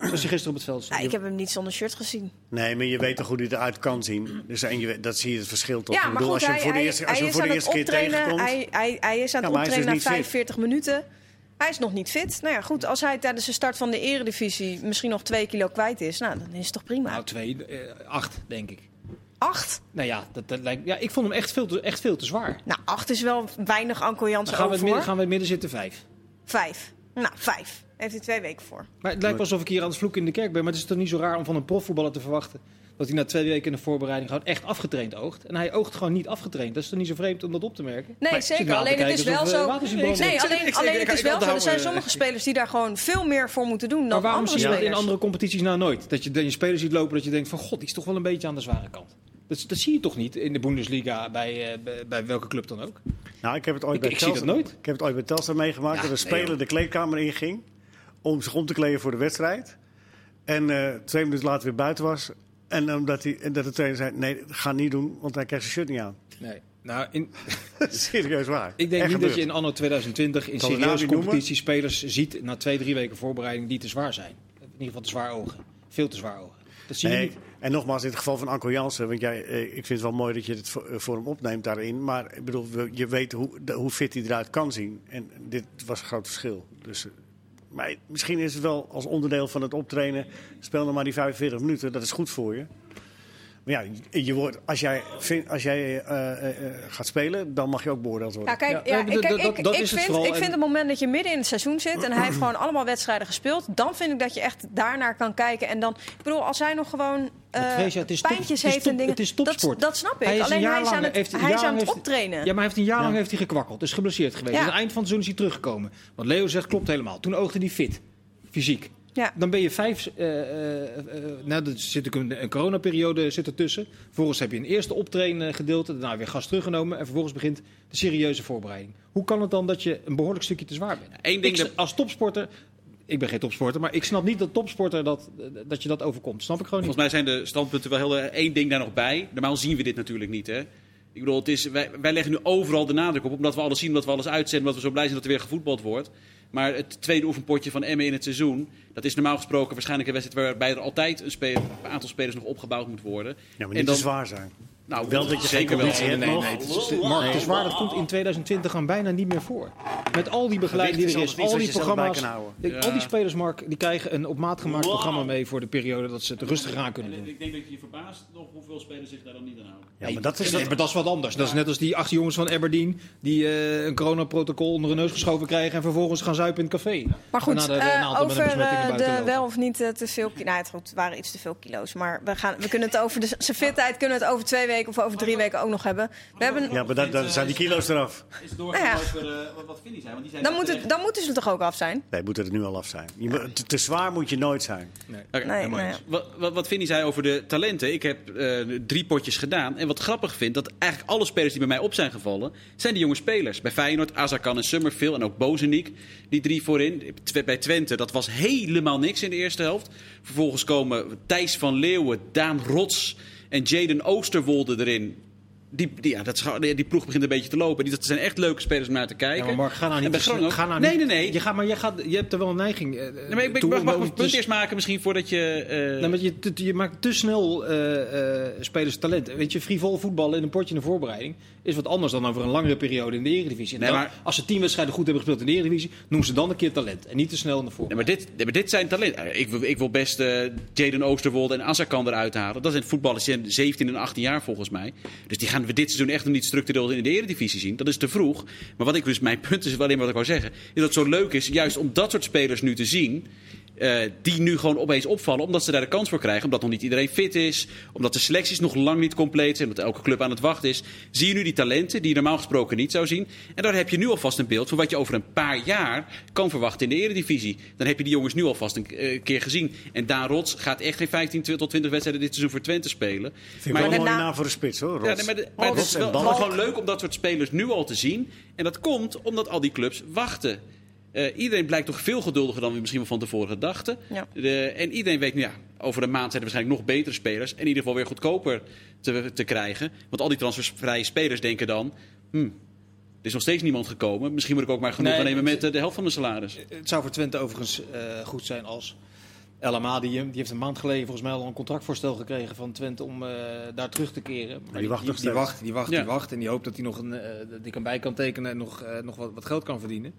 C: Zoals hij gisteren op het veld stond.
A: Nou, ik heb hem niet zonder shirt gezien.
B: Nee, maar je weet toch hoe hij eruit kan zien. Dus, en je, dat zie je het verschil toch.
A: Ja,
B: Ik
A: maar
B: bedoel,
A: goed,
B: als je hem
A: hij,
B: voor de eerste, als
A: hij
B: je hem
A: is
B: voor de eerste keer tegenkomt.
A: Hij, hij, hij is aan
B: Ja,
A: het na
B: dus fit.
A: 45 minuten. Hij is nog niet fit. Nou ja, goed, als hij tijdens de start van de eredivisie misschien nog 2 kilo kwijt is, nou, dan is het toch prima.
C: Nou, twee, eh, acht, denk ik.
A: Acht?
C: Nou ja, dat, dat lijkt, ja, ik vond hem echt veel te, echt veel te zwaar.
A: Nou, acht is wel weinig Anko
C: Dan
A: Jansen
C: gaan we, midden, gaan we in het midden zitten, vijf.
A: Vijf. Nou, vijf. Heeft hij twee weken voor.
C: Maar het lijkt wel alsof ik hier aan het vloeken in de kerk ben. Maar het is toch niet zo raar om van een profvoetballer te verwachten... dat hij na twee weken in de voorbereiding gewoon echt afgetraind oogt. En hij oogt gewoon niet afgetraind. Dat is toch niet zo vreemd om dat op te merken?
A: Nee,
C: Maar
A: zeker. Alleen het is wel zo. Nee, alleen, alleen het is wel zo. Er zijn sommige spelers die daar gewoon veel meer voor moeten doen
C: Maar
A: dan
C: waarom
A: andere
C: zie je dat in andere competities nou nooit? Dat je, dat je spelers ziet lopen dat je denkt van... God, die is toch wel een beetje aan de zware kant. Dat, dat zie je toch niet in de Bundesliga bij, eh, bij, bij welke club dan ook?
B: Nou, ik heb het ooit
C: Ik-
B: bij
C: ik zie dat
B: Telstar-
C: nooit.
B: Ik heb het ooit bij Telstar meegemaakt.
C: Ja,
B: dat een
C: nee,
B: speler de kleedkamer inging om zich om te kleden voor de wedstrijd. En eh, twee minuten later weer buiten was. En omdat hij, en dat de trainer zei, nee, ga niet doen, want hij krijgt zijn shirt niet aan.
C: Nee. Nou, in,
B: Serieus waar.
C: ik denk
B: Echt
C: niet dat je in anno 2020 in
B: Zal naam
C: serieuze competitie spelers ziet... na twee, drie weken voorbereiding die te zwaar zijn. In ieder geval te zwaar ogen. Veel te zwaar ogen. Dat zie je
B: Nee,
C: niet.
B: en nogmaals, in het geval van Anko Jansen, want jij, eh, ik vind het wel mooi dat je het voor, eh, hem opneemt daarin. Maar ik bedoel, je weet hoe, hoe fit hij eruit kan zien. En dit was een groot verschil. Dus, maar misschien is het wel als onderdeel van het optrainen, speel dan maar die 45 minuten, dat is goed voor je. Maar ja, je wordt, als jij, als jij eh, eh, eh, gaat spelen, dan mag je ook beoordeeld worden.
A: Ja, kijk,
C: Ja,
A: ja,
C: nee,
A: ik,
C: dat-
A: kijk,
C: dat-
A: ik,
C: dat
A: ik
C: is het
A: vind,
C: vooral.
A: ik vind
C: En-
A: het moment dat je midden in het seizoen zit en hij heeft gewoon allemaal wedstrijden gespeeld, dan vind ik dat je echt daarnaar kan kijken. En dan, ik bedoel, als hij nog gewoon eh
C: Vrees je, het is top-
A: pijntjes
C: het is
A: heeft en dingen,
C: het is
A: dat,
C: topsport.
A: dat snap ik.
C: Hij is een
A: Alleen
C: jaar
A: hij is
C: lang-
A: aan het,
C: heeft-
A: hij is aan het
C: heeft-
A: optrainen.
C: Ja, maar hij heeft een jaar lang heeft hij gekwakkeld. is geblesseerd geweest.
A: Ja.
C: Aan het eind van het seizoen is hij teruggekomen. Wat Leo zegt klopt helemaal. Toen oogde hij fit. Fysiek.
A: Ja.
C: Dan ben je vijf... eh eh, eh, nou, er zit ook een, een coronaperiode zit ertussen. Vervolgens heb je een eerste optrainen gedeelte. Daarna weer gas teruggenomen. En vervolgens begint de serieuze voorbereiding. Hoe kan het dan dat je een behoorlijk stukje te zwaar bent?
D: Eén ding
C: Ik-
D: dat-
C: als topsporter... Ik ben geen topsporter, maar ik snap niet dat topsporter dat, dat je dat overkomt. Snap ik gewoon niet.
D: Volgens mij zijn de standpunten wel heel erg. Eén ding daar nog bij. Normaal zien we dit natuurlijk niet, hè? Ik bedoel, het is, wij, wij leggen nu overal de nadruk op, omdat we alles zien, omdat we alles uitzenden, omdat we zo blij zijn dat er weer gevoetbald wordt. Maar het tweede oefenpotje van Emmen in het seizoen, dat is normaal gesproken waarschijnlijk een wedstrijd waarbij er altijd een, speler, een aantal spelers nog opgebouwd moet worden.
B: Ja, maar
D: En
B: niet
D: dan-
B: te zwaar zijn.
D: Nou,
B: Wel dat je
D: zeker wel.
B: conditie hebt nog.
C: het is- Mark, zwaar, dat komt in 2020 gewoon bijna niet meer voor. Met al die begeleiding die er is, al die programma's. Al die spelers, Mark, die krijgen een op maat gemaakt programma mee voor de periode dat ze het rustig aan kunnen doen.
D: Ik denk dat je je verbaast nog hoeveel spelers zich daar dan niet aan houden.
B: Ja, maar dat is
C: Nee, maar dat is wat anders. Dat is net als die acht jongens van Aberdeen die eh, een coronaprotocol onder hun neus geschoven krijgen en vervolgens gaan zuipen in het café.
A: Maar goed,
C: de-
A: eh, over eh, de wel of niet te veel kilo's. Nou, het, waren iets te veel kilo's. Maar we, gaan, we kunnen het over de, zijn fitheid kunnen we het over twee weken of over drie weken ook nog hebben. We hebben
B: Ja, maar dan, dan zijn die kilo's eraf.
D: Is
A: Nou ja.
D: eh, wat, wat? Want die zei
A: dan, moet het, dan moeten ze toch ook af zijn?
B: Nee, moet er nu al af zijn. Je, te, te zwaar moet je nooit zijn.
C: Nee.
D: Eens. Wat, wat, wat Vinnie zei over de talenten. Ik heb eh, drie potjes gedaan. En wat grappig vind, dat eigenlijk alle spelers die bij mij op zijn gevallen, zijn die jonge spelers. Bij Feyenoord, Azarkan en Summerville en ook Bozeniek. Die drie voorin. Bij Twente, dat was helemaal niks in de eerste helft. Vervolgens komen Thijs van Leeuwen, Daan Rots en Jaden Oosterwolde erin. Die, die, ja, dat die, ploeg begint een beetje te lopen. Die, dat zijn echt leuke spelers om naar te kijken.
C: Ja, maar Mark, ga nou
D: En
C: niet
D: Groningen
C: ga nou
D: nee,
C: niet-
D: nee, nee.
C: Je, gaat, maar je, gaat, je hebt er wel een neiging eh,
D: Nee, maar ik,
C: toe
D: mag, mag mijn punt eerst maken misschien voordat je...
C: Nee, maar je, te- je maakt te snel eh, spelers talent. Weet je, frivol voetballen in een potje in de voorbereiding is wat anders dan over een langere periode in de Eredivisie. En
D: Nee,
C: dan,
D: maar-
C: Als ze tien wedstrijden goed hebben gespeeld in de Eredivisie, noemen ze dan een keer talent. En niet te snel in de
D: Nee,
C: voorbereiding.
D: maar dit, nee, maar dit zijn talenten. Ik wil, ik wil best Jaden Oosterwolde en Azarkan eruit halen. Dat zijn voetballers die zijn 17 en 18 jaar volgens mij. Dus die gaan we dit seizoen echt nog niet structureel in de Eredivisie zien. Dat is te vroeg. Maar wat ik dus, mijn punt is alleen maar wat ik wou zeggen. Is dat het zo leuk is, juist om dat soort spelers nu te zien. Eh, die nu gewoon opeens opvallen, omdat ze daar de kans voor krijgen. Omdat nog niet iedereen fit is. Omdat de selecties nog lang niet compleet zijn. Omdat elke club aan het wachten is. Zie je nu die talenten die je normaal gesproken niet zou zien. En daar heb je nu alvast een beeld van wat je over een paar jaar kan verwachten in de Eredivisie. Dan heb je die jongens nu alvast een eh, keer gezien. En Daan Rots gaat echt geen 15 tot 20 wedstrijden dit seizoen voor Twente spelen.
B: Vind ik
D: Maar
B: wel een mooie naam voor de spits hoor.
D: ja,
B: Rots.
D: nee, maar, de- maar het is wel gewoon leuk om dat soort spelers nu al te zien. En dat komt omdat al die clubs wachten. Eh, iedereen blijkt toch veel geduldiger dan we misschien wel van tevoren dachten.
A: Ja.
D: De, en iedereen weet ja, over een maand zijn er waarschijnlijk nog betere spelers. En in ieder geval weer goedkoper te, te krijgen. Want al die transfervrije spelers denken dan... Hmm, er is nog steeds niemand gekomen. Misschien moet ik ook maar genoeg
C: Nee,
D: nemen met eh, de helft van mijn salaris.
C: Het zou voor Twente overigens eh, goed zijn als El Amadi, die heeft een maand geleden volgens mij al een contractvoorstel gekregen van Twente om eh, daar terug te keren. Maar
B: die wacht nog
C: die,
B: steeds.
C: wacht, die wacht,
D: Ja.
C: die wacht. En die hoopt dat hij nog een, eh, dat hij kan bij kan tekenen en nog, eh, nog wat, wat geld kan verdienen.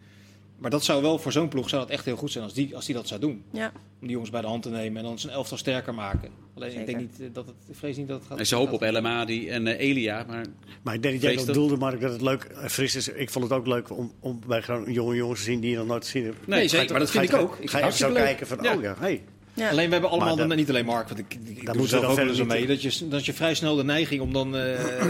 C: Maar dat zou wel voor zo'n ploeg zou dat echt heel goed zijn als die, als die dat zou doen.
A: Ja.
C: Om die jongens bij de hand te nemen en dan zijn elftal sterker maken. Alleen
A: Zeker.
C: ik denk niet eh, dat het, ik vrees niet dat het gaat.
D: En ze hopen op Amadi en eh, Elia. Maar
B: Maar ik denk dat jij
D: dat-
B: doelde, Mark, dat het leuk en fris is. Ik vond het ook leuk om, om bij gewoon jonge jongens te zien die je nog nooit gezien hebt.
C: Nee, zeker, maar dat vind
B: ga
C: ik ook. Ik
B: Ga je zo
C: leuk.
B: kijken van,
D: Ja.
B: oh ja, hey.
A: Ja.
C: Alleen we hebben allemaal, dan, niet alleen Mark, want ik, ik, ik
B: Daar
C: doe zelf ook wel eens mee, dat je, dat je vrij snel de neiging om dan, eh, eh,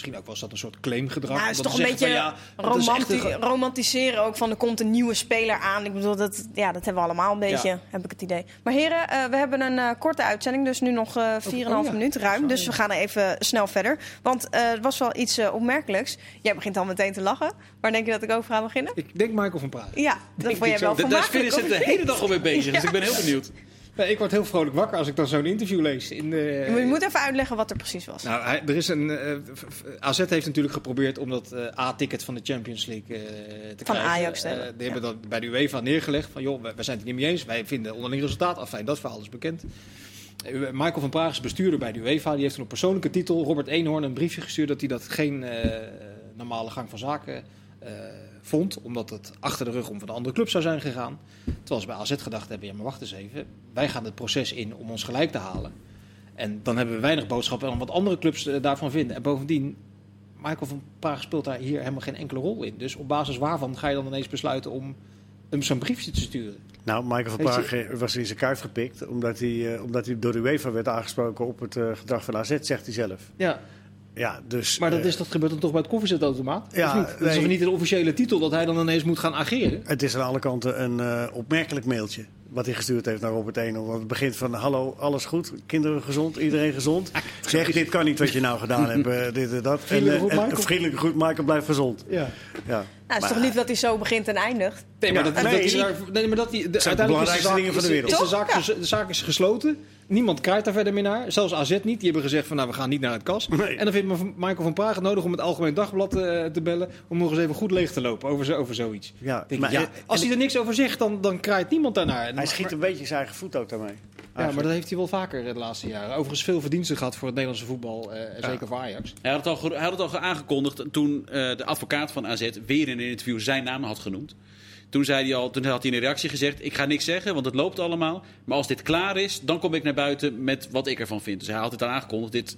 C: misschien ook eens dat een soort claimgedrag.
A: Nou, het is toch een beetje
C: van, ja, is
A: romanti-
C: een
A: romantiseren ook van er komt een nieuwe speler aan. Ik bedoel, dat, ja, dat hebben we allemaal een beetje,
C: Ja.
A: heb ik het idee. Maar heren, eh, we hebben een eh, korte uitzending, dus nu nog eh 4,5
C: oh ja.
A: minuut ruim. Dus we gaan even snel verder. Want eh het was wel iets opmerkelijks. Jij begint al meteen te lachen. Waar denk je dat ik over ga beginnen?
C: Ik denk Michael van Praag.
A: Ja, dat vond jij wel
D: da- daar
A: of
D: de hele dag al mee bezig. Dus ik ben heel benieuwd.
C: Nee, ik word heel vrolijk wakker als ik dan zo'n interview lees. In de,
A: Je moet even uitleggen wat er precies was.
C: Nou, hij, er is een, eh, AZ heeft natuurlijk geprobeerd om dat eh, A-ticket van de Champions League eh, te
A: Van
C: krijgen.
A: Ajax
C: Eh,
A: hebben,
C: die
A: ja.
C: hebben dat bij de UEFA neergelegd. Van joh, wij, zijn het er niet mee eens. Wij vinden onderling resultaat. Afijn, dat verhaal is bekend. Michael van Praag is bestuurder bij de UEFA. Die heeft een op persoonlijke titel Robert Eenhoorn een briefje gestuurd dat hij dat geen eh, normale gang van zaken vond. Omdat het achter de rug om van de andere club zou zijn gegaan. Terwijl ze bij AZ gedacht hebben, ja maar wacht eens even. Wij gaan het proces in om ons gelijk te halen. En dan hebben we weinig boodschap aan wat andere clubs eh, daarvan vinden. En bovendien, Michael van Praag speelt daar hier helemaal geen enkele rol in. Dus op basis waarvan ga je dan ineens besluiten om hem zo'n briefje te sturen?
B: Nou, Michael van Praag eh, was in zijn kuif gepikt. Omdat hij, eh, omdat hij door de UEFA werd aangesproken op het eh, gedrag van AZ, zegt hij zelf.
C: Ja,
B: Ja, dus...
C: maar dat,
B: eh,
C: is, dat gebeurt dan toch bij het koffiezetautomaat?
B: Ja,
C: Of niet? Dat is toch niet de officiële titel dat hij dan ineens moet gaan ageren?
B: Het is aan alle kanten een eh, opmerkelijk mailtje. Wat hij gestuurd heeft naar Robert Eno. Want het begint van: Hallo, alles goed? Kinderen gezond? Iedereen gezond? Zeg, dit kan niet wat je nou gedaan hebt. eh, dit en dat.
C: Vriendelijke
B: en,
C: groet,
B: en-
C: Michael.
B: vriendelijke groet, Michael, blijf gezond.
C: Ja.
B: Ja.
A: Nou, het is
B: Maar-
A: toch lief dat hij zo begint en eindigt?
C: Nee, maar
B: Ja,
C: dat,
B: nee,
C: dat,
B: zie-
C: hij daar- nee, maar dat die, de,
B: zijn belangrijkste
C: zaak,
B: dingen van de wereld.
C: Is de, zaak,
A: Ja.
C: de zaak is gesloten. Niemand kijkt daar verder meer naar. Zelfs AZ niet. Die hebben gezegd van nou, we gaan niet naar het kas.
B: Nee.
C: En dan vindt Michael van Praag het nodig om het Algemeen Dagblad eh, te bellen. Om nog eens even goed leeg te lopen over, zo, over zoiets.
B: Ja,
C: Denk ik,
B: maar-
C: ja,
B: en-
C: als hij er niks over zegt, dan, dan kraait niemand daarnaar.
B: Hij schiet
C: maar-
B: een beetje zijn eigen voet ook daarmee.
C: ja, maar dat heeft hij wel vaker eh, de laatste jaren. Overigens veel verdiensten gehad voor het Nederlandse voetbal. eh, en
B: Ja.
C: Zeker voor Ajax.
D: Hij had het al, ge- hij had het al aangekondigd toen eh, de advocaat van AZ weer in een interview zijn naam had genoemd. Toen, zei hij al, toen had hij in een reactie gezegd: Ik ga niks zeggen, want het loopt allemaal. Maar als dit klaar is, dan kom ik naar buiten met wat ik ervan vind. Dus hij had het al aangekondigd. Dit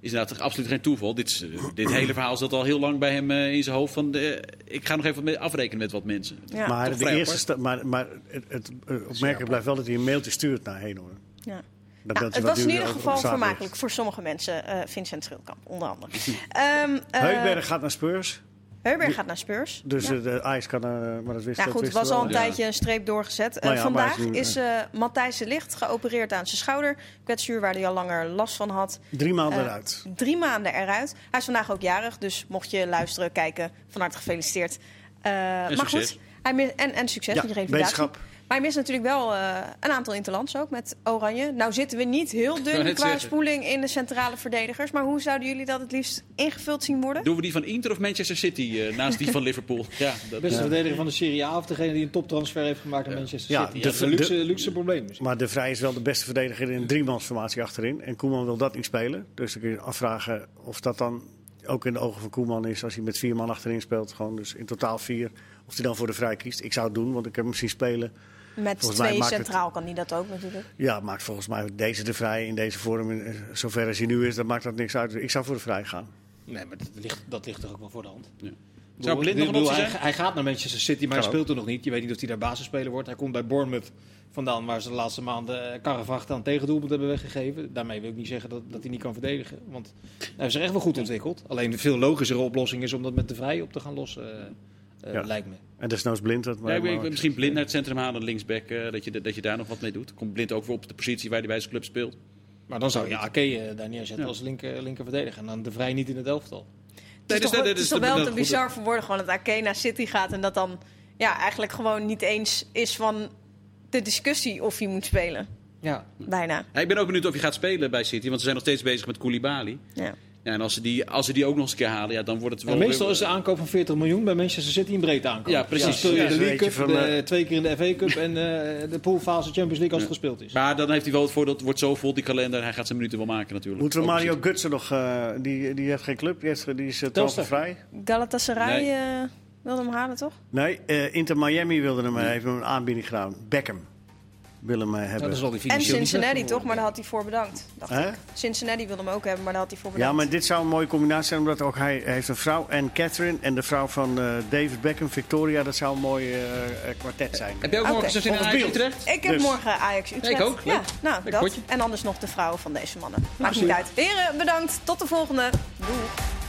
D: is inderdaad absoluut geen toeval. Dit, is, eh, dit hele verhaal zat al heel lang bij hem eh, in zijn hoofd. Van, eh, ik ga nog even afrekenen met wat mensen.
A: Ja.
B: maar de eerste maar, maar het, het opmerkelijk blijft wel dat hij een mailtje stuurt naar Heenhoorn.
A: Ja.
B: Dat
A: Nou, het was in ieder geval vermakelijk voor sommige mensen. eh, Vincent Schildkamp, onder andere. Ehm eh,
B: Heukberg gaat naar Spurs.
A: Heuberg gaat naar Spurs.
B: Dus
A: Ja.
B: eh, de Ajax kan naar... Maar dat wist
A: Ja,
B: dat
A: goed, het was al een
B: Ja.
A: tijdje een streep doorgezet. Eh,
B: Nou ja, maar
A: vandaag
B: is nu,
A: is eh Matthijs de Licht geopereerd aan zijn schouder. Kwetsuur waar hij al langer last van had.
B: Drie maanden
A: Eh,
B: eruit.
A: Drie maanden eruit. Hij is vandaag ook jarig, dus mocht je luisteren, kijken, van harte gefeliciteerd. Eh, maar
D: succes.
A: goed, hij mis- en, en succes
B: Ja,
A: met je revalidatie.
B: wetenschap.
A: Maar hij mist natuurlijk wel eh, een aantal interlands ook met Oranje. Nou zitten we niet heel dun qua
D: zeggen.
A: spoeling in de centrale verdedigers. Maar hoe zouden jullie dat het liefst ingevuld zien worden?
D: Doen we die van Inter of Manchester City eh, naast die van Liverpool? Ja, dat,
C: Beste verdediger van de Serie A of degene die een toptransfer heeft gemaakt naar Manchester
B: Ja,
C: City.
B: de-
C: Ja, dat is een luxe,
B: de-
C: luxe probleem.
B: Maar De Vrij is wel de beste verdediger in een driemansformatie achterin. En Koeman wil dat niet spelen. Dus dan kun je afvragen of dat dan ook in de ogen van Koeman is als hij met vier man achterin speelt. Gewoon dus in totaal vier. Of hij dan voor De Vrij kiest. Ik zou het doen, want ik heb hem zien spelen.
A: Met
B: Volgens mij
A: twee
B: maakt het-
A: centraal kan hij dat ook natuurlijk.
B: Ja, maakt volgens mij deze De Vrij in deze vorm, in- zover als hij nu is, dan maakt dat niks uit. Ik zou voor De Vrij gaan.
C: Nee, maar dat ligt, dat ligt toch ook wel voor de hand.
D: Ja. Zou Blind nog een optie
C: hij,
D: zijn?
C: hij gaat naar Manchester City, maar hij speelt er nog niet. Je weet niet of hij daar basisspeler wordt. Hij komt bij Bournemouth vandaan, waar ze de laatste maanden eh, karrevracht aan tegendoelpunt hebben weggegeven. Daarmee wil ik niet zeggen dat, dat hij niet kan verdedigen. Want hij heeft zich echt wel goed ontwikkeld. Alleen de veel logischere oplossing is om dat met de vrij op te gaan lossen, eh, eh,
B: Ja.
C: lijkt me.
B: En desnoods blind het.
D: Ja, ik misschien blind naar het centrum halen, linksback, eh, dat, je, dat je daar nog wat mee doet. Komt blind ook weer op de positie waar hij bij zijn club speelt.
C: Maar dan zou je Ake eh, daar neerzetten
D: Ja.
C: als linker, linker verdediger. En dan de vrij niet in het elftal.
A: Het is
D: Nee,
A: toch,
D: dus dat-
A: wel-
D: dat
A: toch
D: dat-
A: te bizar voor woorden gewoon dat Ake naar City gaat en dat dan ja, eigenlijk gewoon niet eens is van de discussie of hij moet spelen.
C: Ja,
A: Bijna.
D: Ja, ik ben ook benieuwd of hij gaat spelen bij City, want ze zijn nog steeds bezig met Koulibaly.
A: Ja.
D: Ja, en als ze, die, als ze die ook nog eens een keer halen, ja, dan wordt het wel...
C: En meestal
D: weer-
C: is de aankoop van 40 miljoen bij Manchester City een breedte aankoop.
D: Ja, precies.
C: Dan speel je
B: Ja,
C: de
B: dat
C: League Cup,
B: van,
C: de-
B: eh,
C: twee keer in de FA Cup en eh, de poolfase Champions League als het gespeeld is.
D: Maar dan heeft hij wel het voordeel, het wordt zo vol die kalender. Hij gaat zijn minuten wel maken natuurlijk.
B: Moeten we
D: Ook
B: Mario. Gutsen nog... eh, die, die heeft geen club, die, heeft, die is uh, vrij.
A: Galatasaray
D: Nee.
A: eh, wilde hem halen, toch?
B: Nee, eh, Inter Miami wilde hem, heeft hem een aanbieding gedaan. Beckham wil hem eh,
C: Ja,
B: hebben.
C: dat die
A: En Cincinnati, toch? Maar daar had hij voor bedankt. Dacht ik. Cincinnati wilde hem ook hebben, maar daar had hij voor
B: Ja,
A: bedankt.
B: maar dit zou een mooie combinatie zijn, omdat ook hij, hij heeft een vrouw en Catherine en de vrouw van eh, David Beckham, Victoria. Dat zou een mooi eh, eh, kwartet zijn.
D: Heb jij ook morgen in
B: Volgens
D: Ajax. Utrecht?
A: Ik heb
B: Dus.
A: morgen Ajax Utrecht.
D: Ik ook.
A: Ja, nou, dat.
D: potje.
A: En anders nog de vrouwen van deze mannen. Maakt niet uit. Heren, bedankt. Tot de volgende. Doei.